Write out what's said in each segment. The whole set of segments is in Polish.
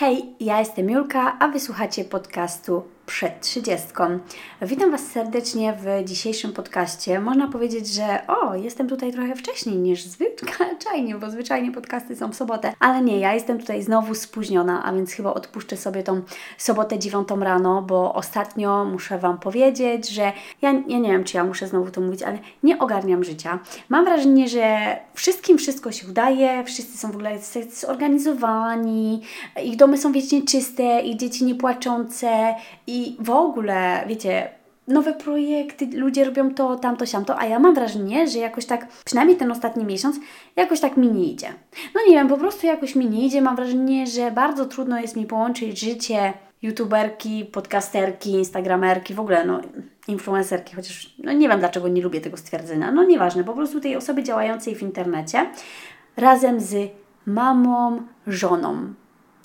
Hej, ja jestem Julka, a wysłuchacie podcastu przed trzydziestką. Witam Was serdecznie w dzisiejszym podcaście. Można powiedzieć, że o, jestem tutaj trochę wcześniej niż zwyczajnie, bo zwyczajnie podcasty są w sobotę, ale nie, ja jestem tutaj znowu spóźniona, a więc chyba odpuszczę sobie tą sobotę dziewiątą rano, bo ostatnio muszę Wam powiedzieć, że ja, ja nie wiem, czy ja muszę znowu to mówić, ale nie ogarniam życia. Mam wrażenie, że wszystkim wszystko się udaje, wszyscy są w ogóle zorganizowani, ich domy są wiecznie czyste, ich dzieci niepłaczące i i w ogóle, wiecie, nowe projekty, ludzie robią to, tamto, siamto, a ja mam wrażenie, że jakoś tak, przynajmniej ten ostatni miesiąc, jakoś tak mi nie idzie. No nie wiem, po prostu jakoś mi nie idzie. Mam wrażenie, że bardzo trudno jest mi połączyć życie youtuberki, podcasterki, instagramerki, w ogóle no influencerki, chociaż no nie wiem dlaczego nie lubię tego stwierdzenia. No nieważne, po prostu tej osoby działającej w internecie razem z mamą, żoną.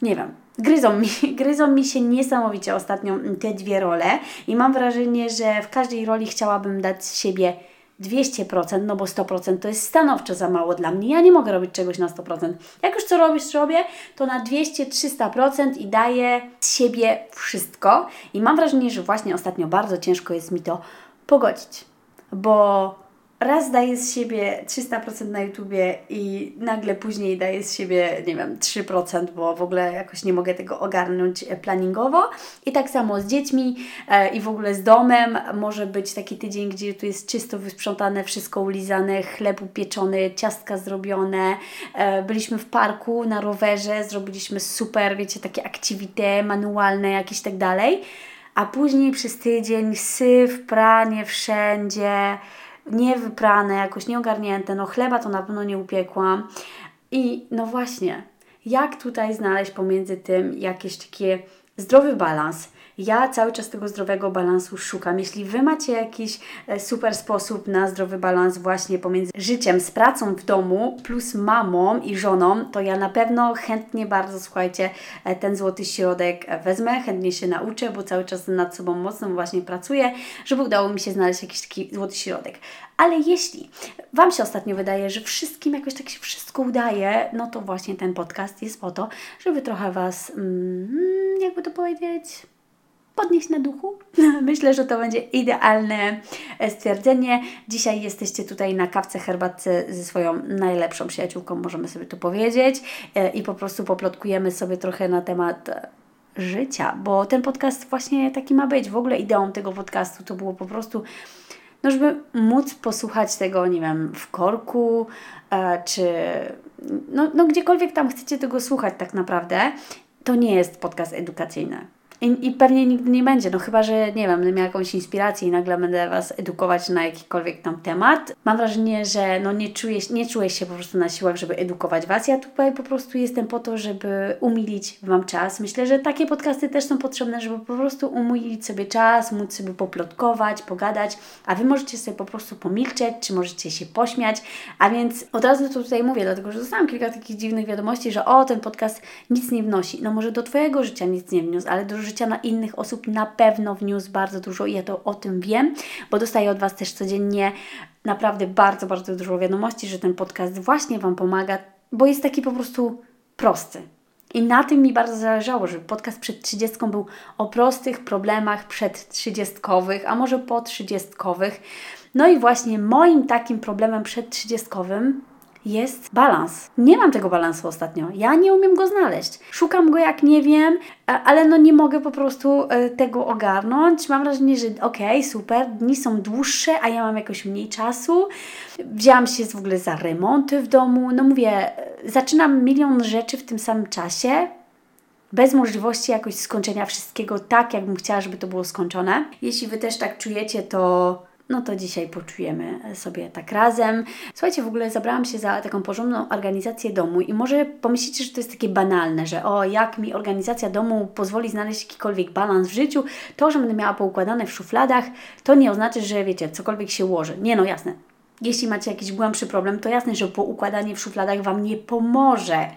Nie wiem, Gryzą mi, gryzą mi się niesamowicie ostatnio te dwie role i mam wrażenie, że w każdej roli chciałabym dać siebie 200%, no bo 100% to jest stanowczo za mało dla mnie. Ja nie mogę robić czegoś na 100%. Jak już co robisz, robię, to na 200-300% i daję z siebie wszystko. I mam wrażenie, że właśnie ostatnio bardzo ciężko jest mi to pogodzić, bo raz daję z siebie 300% na YouTubie i nagle później daję z siebie, nie wiem, 3%, bo w ogóle jakoś nie mogę tego ogarnąć e, planningowo. I tak samo z dziećmi e, i w ogóle z domem. Może być taki tydzień, gdzie tu jest czysto wysprzątane, wszystko ulizane, chleb upieczony, ciastka zrobione. E, byliśmy w parku na rowerze, zrobiliśmy super, wiecie, takie activity manualne jakieś tak dalej. A później przez tydzień syf, pranie wszędzie, niewyprane, jakoś nieogarnięte, no chleba to na pewno nie upiekłam. I no właśnie, jak tutaj znaleźć pomiędzy tym jakieś takie zdrowy balans, ja cały czas tego zdrowego balansu szukam. Jeśli Wy macie jakiś e, super sposób na zdrowy balans właśnie pomiędzy życiem z pracą w domu plus mamą i żoną, to ja na pewno chętnie bardzo, słuchajcie, e, ten złoty środek wezmę, chętnie się nauczę, bo cały czas nad sobą mocno właśnie pracuję, żeby udało mi się znaleźć jakiś taki złoty środek. Ale jeśli Wam się ostatnio wydaje, że wszystkim jakoś tak się wszystko udaje, no to właśnie ten podcast jest po to, żeby trochę Was, mm, jakby to powiedzieć, podnieść na duchu. Myślę, że to będzie idealne e, stwierdzenie. Dzisiaj jesteście tutaj na kawce, herbatce ze swoją najlepszą przyjaciółką, możemy sobie to powiedzieć, e, i po prostu poplotkujemy sobie trochę na temat e, życia, bo ten podcast właśnie taki ma być. W ogóle ideą tego podcastu to było po prostu no żeby móc posłuchać tego, nie wiem, w korku, czy no, no gdziekolwiek tam chcecie tego słuchać tak naprawdę, to nie jest podcast edukacyjny. I, I, pewnie nigdy nie będzie, no chyba, że nie wiem, będę miała jakąś inspirację i nagle będę Was edukować na jakikolwiek tam temat. Mam wrażenie, że no nie czuję, nie czuję się po prostu na siłach, żeby edukować Was. Ja tutaj po prostu jestem po to, żeby umilić Wam czas. Myślę, że takie podcasty też są potrzebne, żeby po prostu umilić sobie czas, móc sobie poplotkować, pogadać, a Wy możecie sobie po prostu pomilczeć, czy możecie się pośmiać. A więc od razu to tutaj mówię, dlatego że dostałam kilka takich dziwnych wiadomości, że o, ten podcast nic nie wnosi. No może do Twojego życia nic nie wniósł, ale do życia na innych osób na pewno wniósł bardzo dużo i ja to o tym wiem, bo dostaję od Was też codziennie naprawdę bardzo, bardzo dużo wiadomości, że ten podcast właśnie Wam pomaga, bo jest taki po prostu prosty. I na tym mi bardzo zależało, żeby podcast przed trzydziestką był o prostych problemach przed trzydziestkowych, a może po trzydziestkowych. No i właśnie moim takim problemem przed trzydziestkowym jest balans. Nie mam tego balansu ostatnio. Ja nie umiem go znaleźć. Szukam go jak nie wiem, ale no nie mogę po prostu e, tego ogarnąć. Mam wrażenie, że okej, okay, super, dni są dłuższe, a ja mam jakoś mniej czasu. Wzięłam się w ogóle za remonty w domu. No mówię, e, zaczynam milion rzeczy w tym samym czasie bez możliwości jakoś skończenia wszystkiego tak, jakbym chciała, żeby to było skończone. Jeśli Wy też tak czujecie, to no to dzisiaj poczujemy sobie tak razem. Słuchajcie, w ogóle zabrałam się za taką porządną organizację domu i może pomyślicie, że to jest takie banalne, że o, jak mi organizacja domu pozwoli znaleźć jakikolwiek balans w życiu, to, że będę miała poukładane w szufladach, to nie oznacza, że wiecie, cokolwiek się ułoży. Nie, no jasne. Jeśli macie jakiś głębszy problem, to jasne, że poukładanie w szufladach Wam nie pomoże.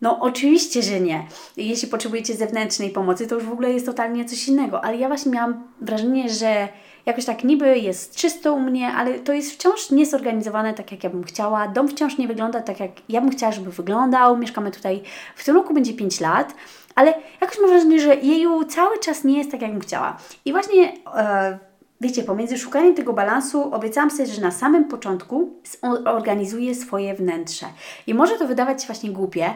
No oczywiście, że nie. Jeśli potrzebujecie zewnętrznej pomocy, to już w ogóle jest totalnie coś innego. Ale ja właśnie miałam wrażenie, że jakoś tak niby jest czysto u mnie, ale to jest wciąż niezorganizowane tak, jak ja bym chciała. Dom wciąż nie wygląda tak, jak ja bym chciała, żeby wyglądał. Mieszkamy tutaj, w tym roku będzie 5 lat, ale jakoś mam wrażenie, że jej cały czas nie jest tak, jak bym chciała. I właśnie... E, wiecie, pomiędzy szukaniem tego balansu obiecałam sobie, że na samym początku organizuję swoje wnętrze. I może to wydawać się właśnie głupie,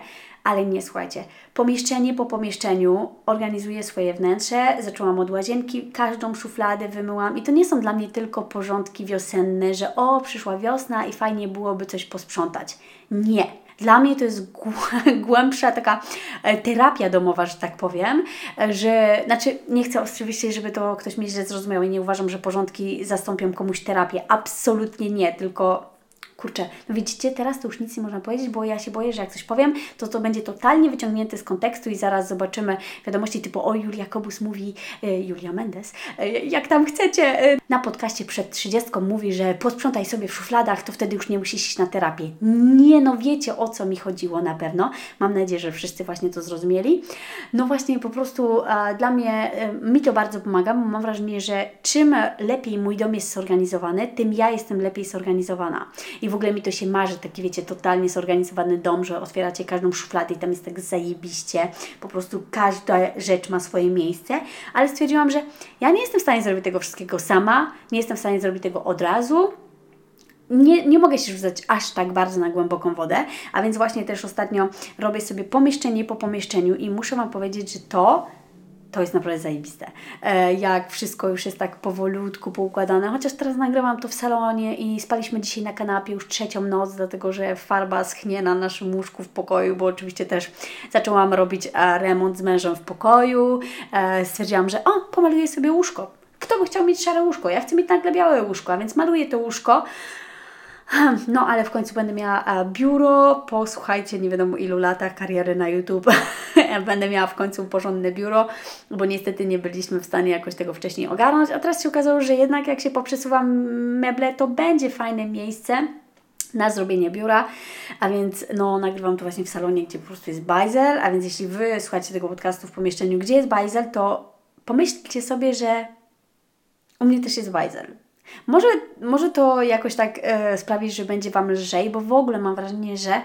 ale nie, słuchajcie. Pomieszczenie po pomieszczeniu organizuję swoje wnętrze. Zaczęłam od łazienki, każdą szufladę wymyłam i to nie są dla mnie tylko porządki wiosenne, że o, przyszła wiosna i fajnie byłoby coś posprzątać. Nie. Dla mnie to jest głębsza taka e, terapia domowa, że tak powiem, że, znaczy nie chcę oczywiście, żeby to ktoś mi źle zrozumiał i nie uważam, że porządki zastąpią komuś terapię. Absolutnie nie, tylko kurczę, no widzicie, teraz to już nic nie można powiedzieć, bo ja się boję, że jak coś powiem, to to będzie totalnie wyciągnięte z kontekstu i zaraz zobaczymy wiadomości typu o, Julia Kobus mówi, e, Julia Mendes, e, jak tam chcecie. E, na podcaście przed 30 mówi, że posprzątaj sobie w szufladach, to wtedy już nie musisz iść na terapię. Nie, no wiecie o co mi chodziło na pewno. Mam nadzieję, że wszyscy właśnie to zrozumieli. No właśnie po prostu a, dla mnie, mi to bardzo pomaga, bo mam wrażenie, że czym lepiej mój dom jest zorganizowany, tym ja jestem lepiej zorganizowana. I i w ogóle mi to się marzy, taki wiecie, totalnie zorganizowany dom, że otwieracie każdą szufladę i tam jest tak zajebiście, po prostu każda rzecz ma swoje miejsce, ale stwierdziłam, że ja nie jestem w stanie zrobić tego wszystkiego sama, nie jestem w stanie zrobić tego od razu, nie, nie mogę się rzucać aż tak bardzo na głęboką wodę, a więc właśnie też ostatnio robię sobie pomieszczenie po pomieszczeniu i muszę Wam powiedzieć, że to to jest naprawdę zajebiste. E, jak wszystko już jest tak powolutku poukładane, chociaż teraz nagrywam to w salonie i spaliśmy dzisiaj na kanapie już trzecią noc, dlatego że farba schnie na naszym łóżku w pokoju, bo oczywiście też zaczęłam robić e, remont z mężem w pokoju. E, stwierdziłam, że o, pomaluję sobie łóżko. Kto by chciał mieć szare łóżko? Ja chcę mieć nagle białe łóżko, a więc maluję to łóżko. No, ale w końcu będę miała e, biuro. Posłuchajcie, nie wiadomo ilu latach kariery na YouTube. będę miała w końcu porządne biuro, bo niestety nie byliśmy w stanie jakoś tego wcześniej ogarnąć. A teraz się okazało, że jednak jak się poprzesuwam meble, to będzie fajne miejsce na zrobienie biura, a więc no nagrywam to właśnie w salonie, gdzie po prostu jest bajzel, a więc jeśli Wy słuchacie tego podcastu w pomieszczeniu, gdzie jest bajzel, to pomyślcie sobie, że u mnie też jest bajzel może, może to jakoś tak e, sprawić, że będzie Wam lżej, bo w ogóle mam wrażenie, że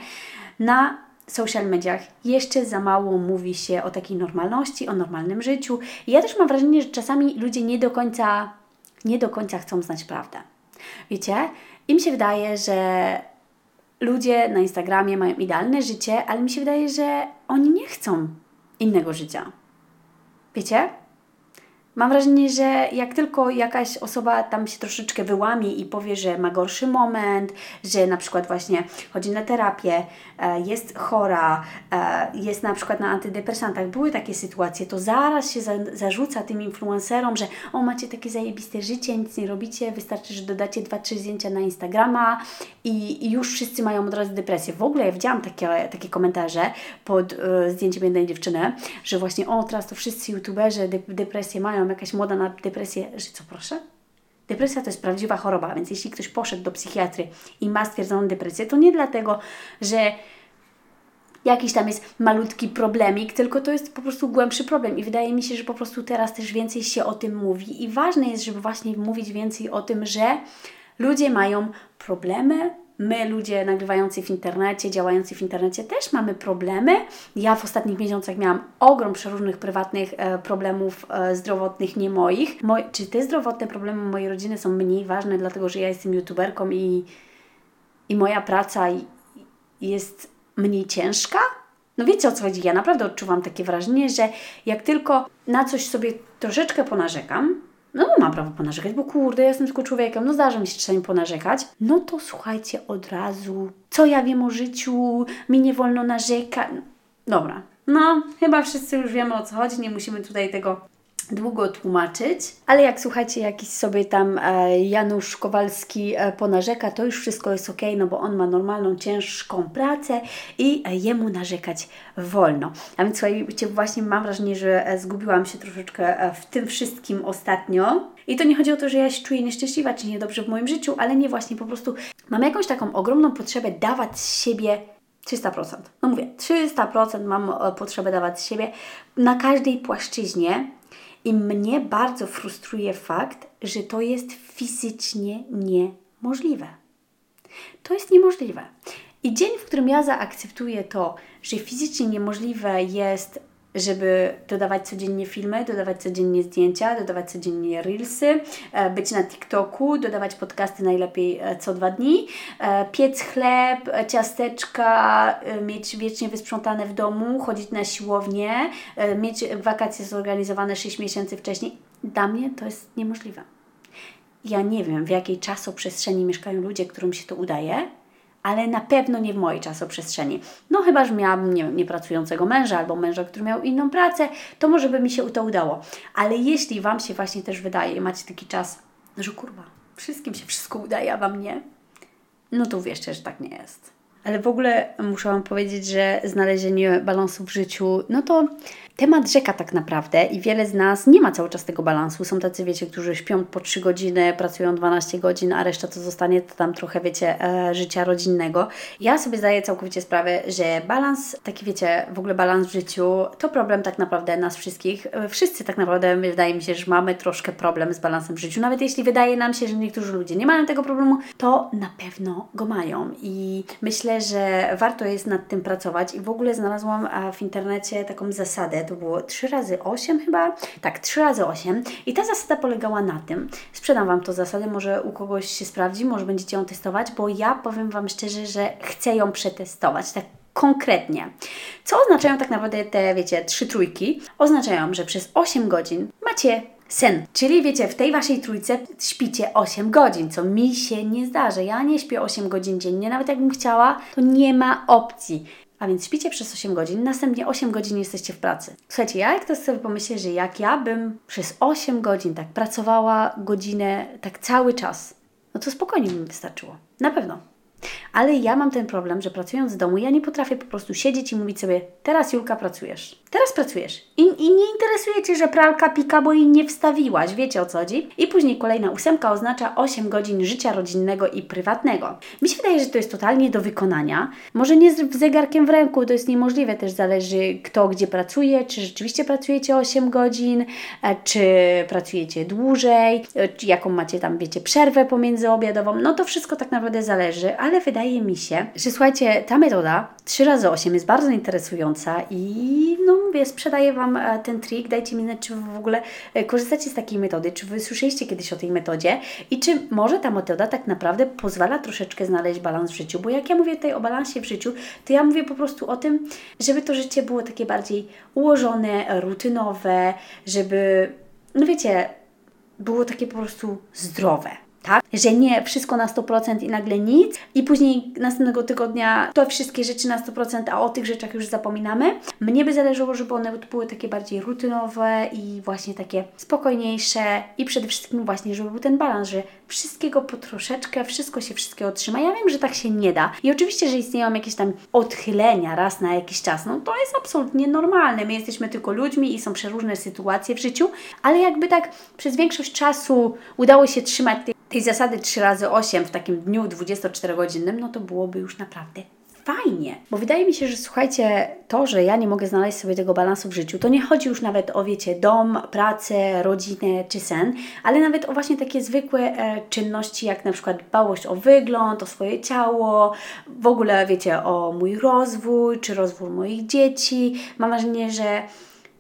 na social mediach jeszcze za mało mówi się o takiej normalności, o normalnym życiu. I ja też mam wrażenie, że czasami ludzie nie do końca, nie do końca chcą znać prawdę. Wiecie, im się wydaje, że ludzie na Instagramie mają idealne życie, ale mi się wydaje, że oni nie chcą innego życia. Wiecie? Mam wrażenie, że jak tylko jakaś osoba tam się troszeczkę wyłamie i powie, że ma gorszy moment, że na przykład właśnie chodzi na terapię, e, jest chora, e, jest na przykład na antydepresantach, były takie sytuacje, to zaraz się zarzuca tym influencerom, że o macie takie zajebiste życie, nic nie robicie, wystarczy, że dodacie dwa, trzy zdjęcia na Instagrama i, już wszyscy mają od razu depresję. W ogóle ja widziałam takie, takie komentarze pod y, zdjęciem jednej dziewczyny, że właśnie o teraz to wszyscy youtuberzy de depresję mają, jakaś młoda na depresję, że co proszę? Depresja to jest prawdziwa choroba, więc jeśli ktoś poszedł do psychiatry i ma stwierdzoną depresję, to nie dlatego, że jakiś tam jest malutki problemik, tylko to jest po prostu głębszy problem. I wydaje mi się, że po prostu teraz też więcej się o tym mówi. I ważne jest, żeby właśnie mówić więcej o tym, że ludzie mają problemy, my, ludzie nagrywający w internecie, działający w internecie, też mamy problemy. Ja w ostatnich miesiącach miałam ogrom przeróżnych prywatnych e, problemów e, zdrowotnych, nie moich. Czy te zdrowotne problemy mojej rodziny są mniej ważne, dlatego że ja jestem youtuberką i, i moja praca jest mniej ciężka? No wiecie o co chodzi? Ja naprawdę odczuwam takie wrażenie, że jak tylko na coś sobie troszeczkę ponarzekam, no mam prawo ponarzekać, bo kurde, ja jestem tylko człowiekiem, no zdarza mi się czasami ponarzekać. No to słuchajcie od razu, co ja wiem o życiu, mi nie wolno narzekać. Dobra, no chyba wszyscy już wiemy o co chodzi, nie musimy tutaj tego długo tłumaczyć, ale jak słuchajcie, jakiś sobie tam e, Janusz Kowalski e, ponarzeka, to już wszystko jest ok, no bo on ma normalną, ciężką pracę i e, jemu narzekać wolno. A więc słuchajcie, właśnie mam wrażenie, że zgubiłam się troszeczkę w tym wszystkim ostatnio. I to nie chodzi o to, że ja się czuję nieszczęśliwa czy niedobrze w moim życiu, ale nie właśnie po prostu mam jakąś taką ogromną potrzebę dawać z siebie 300%. No mówię, 300% mam potrzebę dawać z siebie na każdej płaszczyźnie I mnie bardzo frustruje fakt, że to jest fizycznie niemożliwe. To jest niemożliwe. I dzień, w którym ja zaakceptuję to, że fizycznie niemożliwe jest żeby dodawać codziennie filmy, dodawać codziennie zdjęcia, dodawać codziennie reelsy, e, być na TikToku, dodawać podcasty najlepiej e, co dwa dni, e, piec chleb, ciasteczka, mieć wiecznie wysprzątane w domu, chodzić na siłownię, mieć wakacje zorganizowane 6 miesięcy wcześniej. Dla mnie to jest niemożliwe. Ja nie wiem, w jakiej czasoprzestrzeni mieszkają ludzie, którym się to udaje, ale na pewno nie w mojej czasoprzestrzeni. No chyba, że miałam, nie wiem, niepracującego męża albo męża, który miał inną pracę, to może by mi się to udało. Ale jeśli Wam się właśnie też wydaje i macie taki czas, że kurwa, wszystkim się wszystko udaje, a Wam nie, no to uwierzcie, że tak nie jest. Ale w ogóle muszę Wam powiedzieć, że znalezienie balansu w życiu, no to temat rzeka tak naprawdę i wiele z nas nie ma cały czas tego balansu. Są tacy, wiecie, którzy śpią po 3 godziny, pracują 12 godzin, a reszta to zostanie to tam trochę, wiecie, e, życia rodzinnego. Ja sobie zdaję całkowicie sprawę, że balans, taki wiecie, w ogóle balans w życiu, to problem tak naprawdę nas wszystkich. E, wszyscy tak naprawdę, wydaje mi się, że mamy troszkę problem z balansem w życiu. Nawet jeśli wydaje nam się, że niektórzy ludzie nie mają tego problemu, to na pewno go mają. I myślę, że warto jest nad tym pracować. I w ogóle znalazłam w internecie taką zasadę, to było 3 razy 8 chyba, tak, 3 razy 8 i ta zasada polegała na tym, sprzedam Wam tą zasadę, może u kogoś się sprawdzi, może będziecie ją testować, bo ja powiem Wam szczerze, że chcę ją przetestować, tak konkretnie. Co oznaczają tak naprawdę te, wiecie, trzy trójki? Oznaczają, że przez 8 godzin macie sen. Czyli wiecie, w tej waszej trójce śpicie 8 godzin, co mi się nie zdarzy. Ja nie śpię 8 godzin dziennie, nawet jakbym chciała, to nie ma opcji. A więc śpicie przez 8 godzin, następnie 8 godzin jesteście w pracy. Słuchajcie, ja jak to sobie pomyślę, że jak ja bym przez 8 godzin tak pracowała godzinę, tak cały czas, no to spokojnie mi wystarczyło. Na pewno. Ale ja mam ten problem, że pracując z domu, ja nie potrafię po prostu siedzieć i mówić sobie, teraz Julka pracujesz. Teraz pracujesz. I, I nie interesuje Cię, że pralka pika, bo jej nie wstawiłaś. Wiecie o co chodzi? I później kolejna ósemka oznacza 8 godzin życia rodzinnego i prywatnego. Mi się wydaje, że to jest totalnie do wykonania. Może nie z zegarkiem w ręku, to jest niemożliwe. Też zależy kto gdzie pracuje. Czy rzeczywiście pracujecie 8 godzin, e, czy pracujecie dłużej, e, jaką macie tam, wiecie, przerwę pomiędzyobiadową. No to wszystko tak naprawdę zależy, ale wydaje mi się, że słuchajcie, ta metoda 3 razy 8 jest bardzo interesująca i no mówię, sprzedaję Wam e, ten trik. Dajcie mi znać, czy w ogóle e, korzystacie z takiej metody, czy Wy słyszeliście kiedyś o tej metodzie i czy może ta metoda tak naprawdę pozwala troszeczkę znaleźć balans w życiu. Bo jak ja mówię tutaj o balansie w życiu, to ja mówię po prostu o tym, żeby to życie było takie bardziej ułożone, rutynowe, żeby, no wiecie, było takie po prostu zdrowe tak? Że nie wszystko na 100% i nagle nic i później następnego tygodnia to wszystkie rzeczy na 100%, a o tych rzeczach już zapominamy. Mnie by zależało, żeby one były takie bardziej rutynowe i właśnie takie spokojniejsze i przede wszystkim właśnie, żeby był ten balans, że wszystkiego po troszeczkę, wszystko się wszystkiego trzyma. Ja wiem, że tak się nie da i oczywiście, że istnieją jakieś tam odchylenia raz na jakiś czas, no to jest absolutnie normalne. My jesteśmy tylko ludźmi i są przeróżne sytuacje w życiu, ale jakby tak przez większość czasu udało się trzymać tej tej zasady 3 razy 8 w takim dniu 24-godzinnym, no to byłoby już naprawdę fajnie. Bo wydaje mi się, że słuchajcie, to, że ja nie mogę znaleźć sobie tego balansu w życiu, to nie chodzi już nawet o, wiecie, dom, pracę, rodzinę czy sen, ale nawet o właśnie takie zwykłe e, czynności, jak na przykład dbałość o wygląd, o swoje ciało, w ogóle, wiecie, o mój rozwój, czy rozwój moich dzieci. Mam wrażenie, że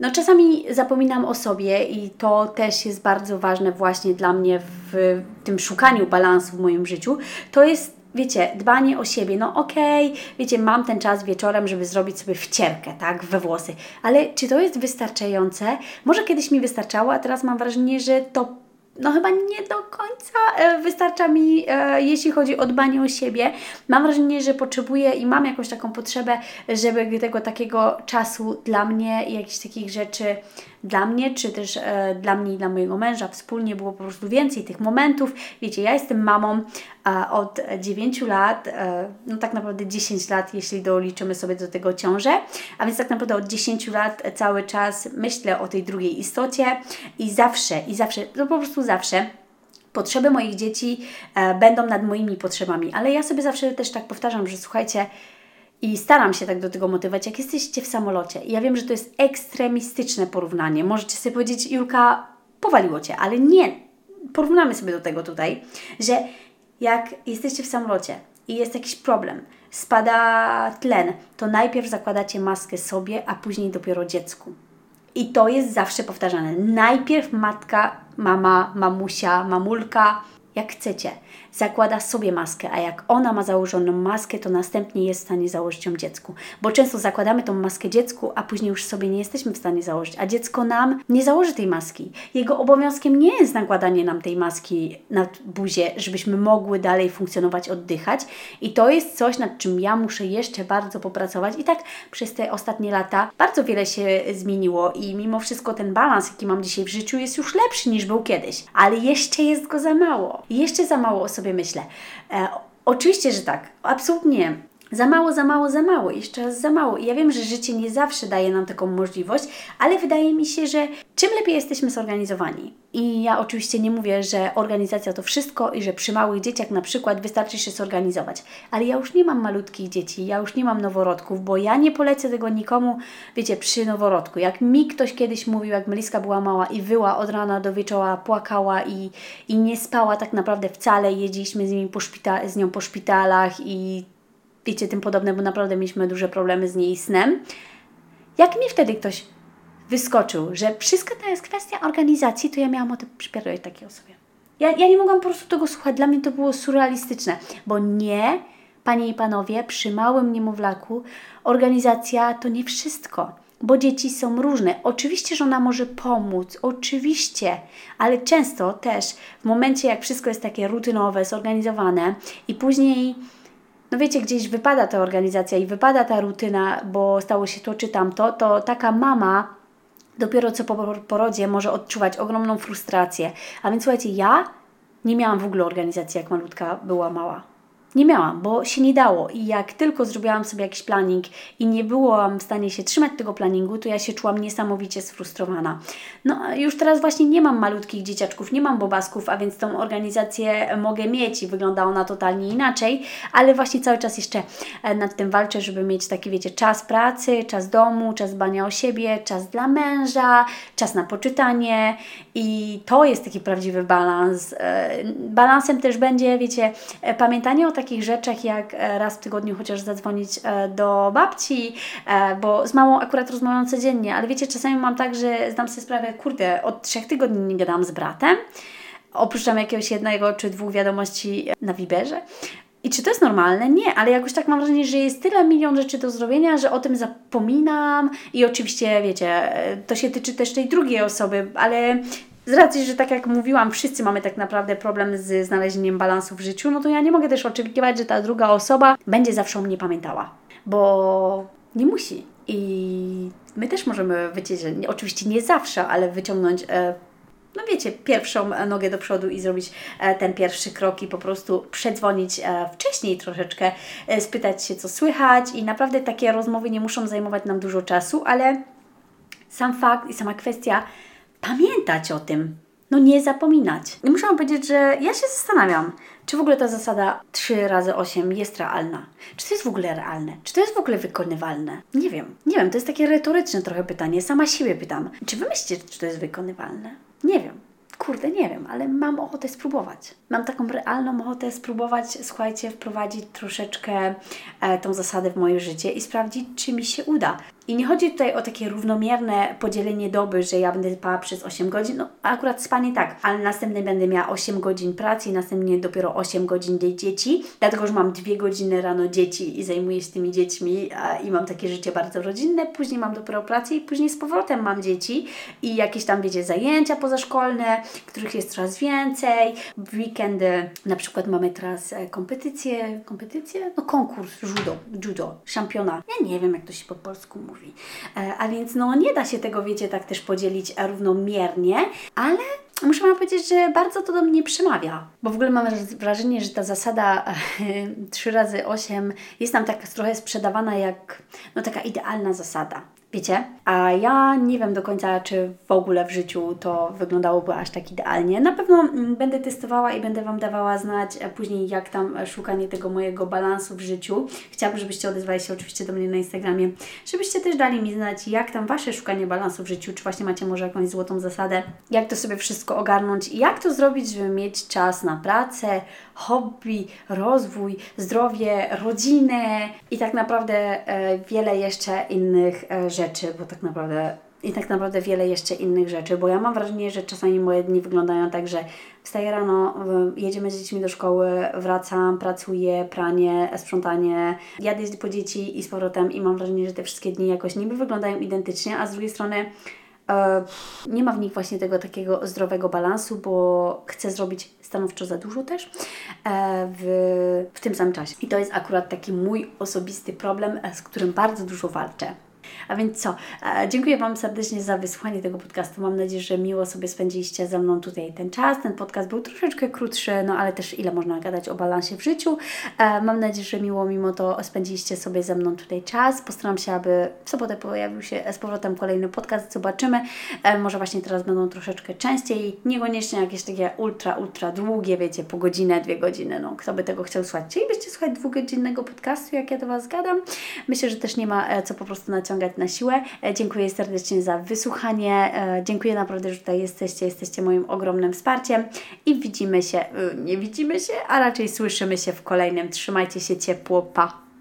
no czasami zapominam o sobie i to też jest bardzo ważne właśnie dla mnie w tym szukaniu balansu w moim życiu. To jest wiecie, dbanie o siebie, no okej, okay, wiecie, mam ten czas wieczorem, żeby zrobić sobie wcierkę, tak, we włosy, ale czy to jest wystarczające? Może kiedyś mi wystarczało, a teraz mam wrażenie, że to no chyba nie do końca e, wystarcza mi, e, jeśli chodzi o dbanie o siebie. Mam wrażenie, że potrzebuję i mam jakąś taką potrzebę, żeby tego takiego czasu dla mnie i jakichś takich rzeczy dla mnie, czy też e, dla mnie i dla mojego męża wspólnie było po prostu więcej tych momentów. Wiecie, ja jestem mamą e, od 9 lat, e, no tak naprawdę 10 lat, jeśli doliczymy sobie do tego ciążę, a więc tak naprawdę od 10 lat cały czas myślę o tej drugiej istocie i zawsze, i zawsze, no po prostu zawsze potrzeby moich dzieci e, będą nad moimi potrzebami. Ale ja sobie zawsze też tak powtarzam, że słuchajcie, I staram się tak do tego motywować, jak jesteście w samolocie. Ja wiem, że to jest ekstremistyczne porównanie. Możecie sobie powiedzieć, Julka, powaliło cię, ale nie. Porównamy sobie do tego tutaj, że jak jesteście w samolocie i jest jakiś problem, spada tlen, to najpierw zakładacie maskę sobie, a później dopiero dziecku. I to jest zawsze powtarzane. Najpierw matka, mama, mamusia, mamulka, jak chcecie zakłada sobie maskę, a jak ona ma założoną maskę, to następnie jest w stanie założyć ją dziecku. Bo często zakładamy tą maskę dziecku, a później już sobie nie jesteśmy w stanie założyć, a dziecko nam nie założy tej maski. Jego obowiązkiem nie jest nakładanie nam tej maski na buzię, żebyśmy mogły dalej funkcjonować, oddychać. I to jest coś, nad czym ja muszę jeszcze bardzo popracować. I tak przez te ostatnie lata bardzo wiele się zmieniło i mimo wszystko ten balans, jaki mam dzisiaj w życiu, jest już lepszy niż był kiedyś. Ale jeszcze jest go za mało. Jeszcze za mało osób sobie myślę. E, oczywiście, że tak. Absolutnie. Za mało, za mało, za mało, jeszcze raz za mało. I ja wiem, że życie nie zawsze daje nam taką możliwość, ale wydaje mi się, że czym lepiej jesteśmy zorganizowani. I ja oczywiście nie mówię, że organizacja to wszystko i że przy małych dzieciach na przykład wystarczy się zorganizować. Ale ja już nie mam malutkich dzieci, ja już nie mam noworodków, bo ja nie polecę tego nikomu, wiecie, przy noworodku. Jak mi ktoś kiedyś mówił, jak Meliska była mała i wyła od rana do wieczora, płakała i, i nie spała tak naprawdę wcale, jeździliśmy z, nimi po szpita- z nią po szpitalach i wiecie, tym podobne, bo naprawdę mieliśmy duże problemy z niej snem. Jak mi wtedy ktoś wyskoczył, że wszystko to jest kwestia organizacji, to ja miałam o tym przypierdolić takiej osobie. Ja, ja nie mogłam po prostu tego słuchać. Dla mnie to było surrealistyczne, bo nie, panie i panowie, przy małym niemowlaku organizacja to nie wszystko bo dzieci są różne. Oczywiście, że ona może pomóc, oczywiście, ale często też w momencie, jak wszystko jest takie rutynowe, zorganizowane i później no wiecie, gdzieś wypada ta organizacja i wypada ta rutyna, bo stało się to czy tamto, to taka mama dopiero co po porodzie może odczuwać ogromną frustrację. A więc słuchajcie, ja nie miałam w ogóle organizacji, jak malutka była mała. Nie miałam, bo się nie dało. I jak tylko zrobiłam sobie jakiś planning i nie byłam w stanie się trzymać tego planningu, to ja się czułam niesamowicie sfrustrowana. No, już teraz właśnie nie mam malutkich dzieciaczków, nie mam bobasków, a więc tą organizację mogę mieć i wygląda ona totalnie inaczej, ale właśnie cały czas jeszcze e, nad tym walczę, żeby mieć taki, wiecie, czas pracy, czas domu, czas bania o siebie, czas dla męża, czas na poczytanie i to jest taki prawdziwy balans. E, balansem też będzie, wiecie, e, pamiętanie o takim takich rzeczach, jak e, raz w tygodniu chociaż zadzwonić e, do babci, e, bo z mamą akurat rozmawiam codziennie, ale wiecie, czasami mam tak, że zdam sobie sprawę, kurde, od trzech tygodni nie gadam z bratem, oprócz tam jakiegoś jednego czy dwóch wiadomości na Viberze. I czy to jest normalne? Nie, ale jakoś tak mam wrażenie, że jest tyle milion rzeczy do zrobienia, że o tym zapominam i oczywiście, wiecie, to się tyczy też tej drugiej osoby, ale z racji, że tak jak mówiłam, wszyscy mamy tak naprawdę problem z znalezieniem balansu w życiu, no to ja nie mogę też oczekiwać, że ta druga osoba będzie zawsze o mnie pamiętała, bo nie musi. I my też możemy wyciągnąć, oczywiście nie zawsze, ale wyciągnąć e, no wiecie, pierwszą nogę do przodu i zrobić e, ten pierwszy krok i po prostu przedzwonić e, wcześniej troszeczkę, spytać się, co słychać i naprawdę takie rozmowy nie muszą zajmować nam dużo czasu, ale sam fakt i sama kwestia pamiętać o tym. No nie zapominać. I muszę Wam powiedzieć, że ja się zastanawiam, czy w ogóle ta zasada 3 razy 8 jest realna. Czy to jest w ogóle realne? Czy to jest w ogóle wykonywalne? Nie wiem. Nie wiem, to jest takie retoryczne trochę pytanie. Sama siebie pytam. Czy Wy myślicie, czy to jest wykonywalne? Nie wiem. Kurde, nie wiem, ale mam ochotę spróbować. Mam taką realną ochotę spróbować, słuchajcie, wprowadzić troszeczkę e, tą zasadę w moje życie i sprawdzić, czy mi się uda. I nie chodzi tutaj o takie równomierne podzielenie doby, że ja będę spała przez 8 godzin. No, akurat spanie tak, ale następnie będę miała 8 godzin pracy i następnie dopiero 8 godzin dzieci, dlatego że mam 2 godziny rano dzieci i zajmuję się tymi dziećmi a, i mam takie życie bardzo rodzinne. Później mam dopiero pracę i później z powrotem mam dzieci i jakieś tam, wiecie, zajęcia pozaszkolne, których jest coraz więcej. W weekendy na przykład mamy teraz e, kompetycje, kompetycje? No konkurs judo, judo, szampiona. Ja nie wiem, jak to się po polsku mówi mówi. E, a więc no nie da się tego, wiecie, tak też podzielić równomiernie, ale muszę Wam powiedzieć, że bardzo to do mnie przemawia. Bo w ogóle mam wrażenie, że ta zasada 3 razy 8 jest nam tak trochę sprzedawana jak no taka idealna zasada. Wiecie? A ja nie wiem do końca, czy w ogóle w życiu to wyglądałoby aż tak idealnie. Na pewno mm, będę testowała i będę Wam dawała znać e, później, jak tam e, szukanie tego mojego balansu w życiu. Chciałabym, żebyście odezwali się oczywiście do mnie na Instagramie, żebyście też dali mi znać, jak tam Wasze szukanie balansu w życiu, czy właśnie macie może jakąś złotą zasadę, jak to sobie wszystko ogarnąć i jak to zrobić, żeby mieć czas na pracę, hobby, rozwój, zdrowie, rodzinę i tak naprawdę e, wiele jeszcze innych e, rzeczy, bo tak naprawdę i tak naprawdę wiele jeszcze innych rzeczy, bo ja mam wrażenie, że czasami moje dni wyglądają tak, że wstaję rano, jedziemy z dziećmi do szkoły, wracam, pracuję, pranie, sprzątanie, jadę po dzieci i z powrotem i mam wrażenie, że te wszystkie dni jakoś niby wyglądają identycznie, a z drugiej strony e, nie ma w nich właśnie tego takiego zdrowego balansu, bo chcę zrobić stanowczo za dużo też e, w, w tym samym czasie. I to jest akurat taki mój osobisty problem, z którym bardzo dużo walczę. A więc co? E, dziękuję Wam serdecznie za wysłuchanie tego podcastu. Mam nadzieję, że miło sobie spędziliście ze mną tutaj ten czas. Ten podcast był troszeczkę krótszy, no ale też ile można gadać o balansie w życiu. E, mam nadzieję, że miło mimo to spędziliście sobie ze mną tutaj czas. Postaram się, aby w sobotę pojawił się z powrotem kolejny podcast. Zobaczymy. E, może właśnie teraz będą troszeczkę częściej. Niekoniecznie jakieś takie ultra, ultra długie, wiecie, po godzinę, dwie godziny. No, kto by tego chciał słuchać? Chcielibyście słuchać dwugodzinnego podcastu, jak ja do Was gadam? Myślę, że też nie ma co po prostu naciągać na siłę. E, dziękuję serdecznie za wysłuchanie. E, dziękuję naprawdę, że tutaj jesteście. Jesteście moim ogromnym wsparciem i widzimy się, e, nie widzimy się, a raczej słyszymy się w kolejnym. Trzymajcie się ciepło. Pa!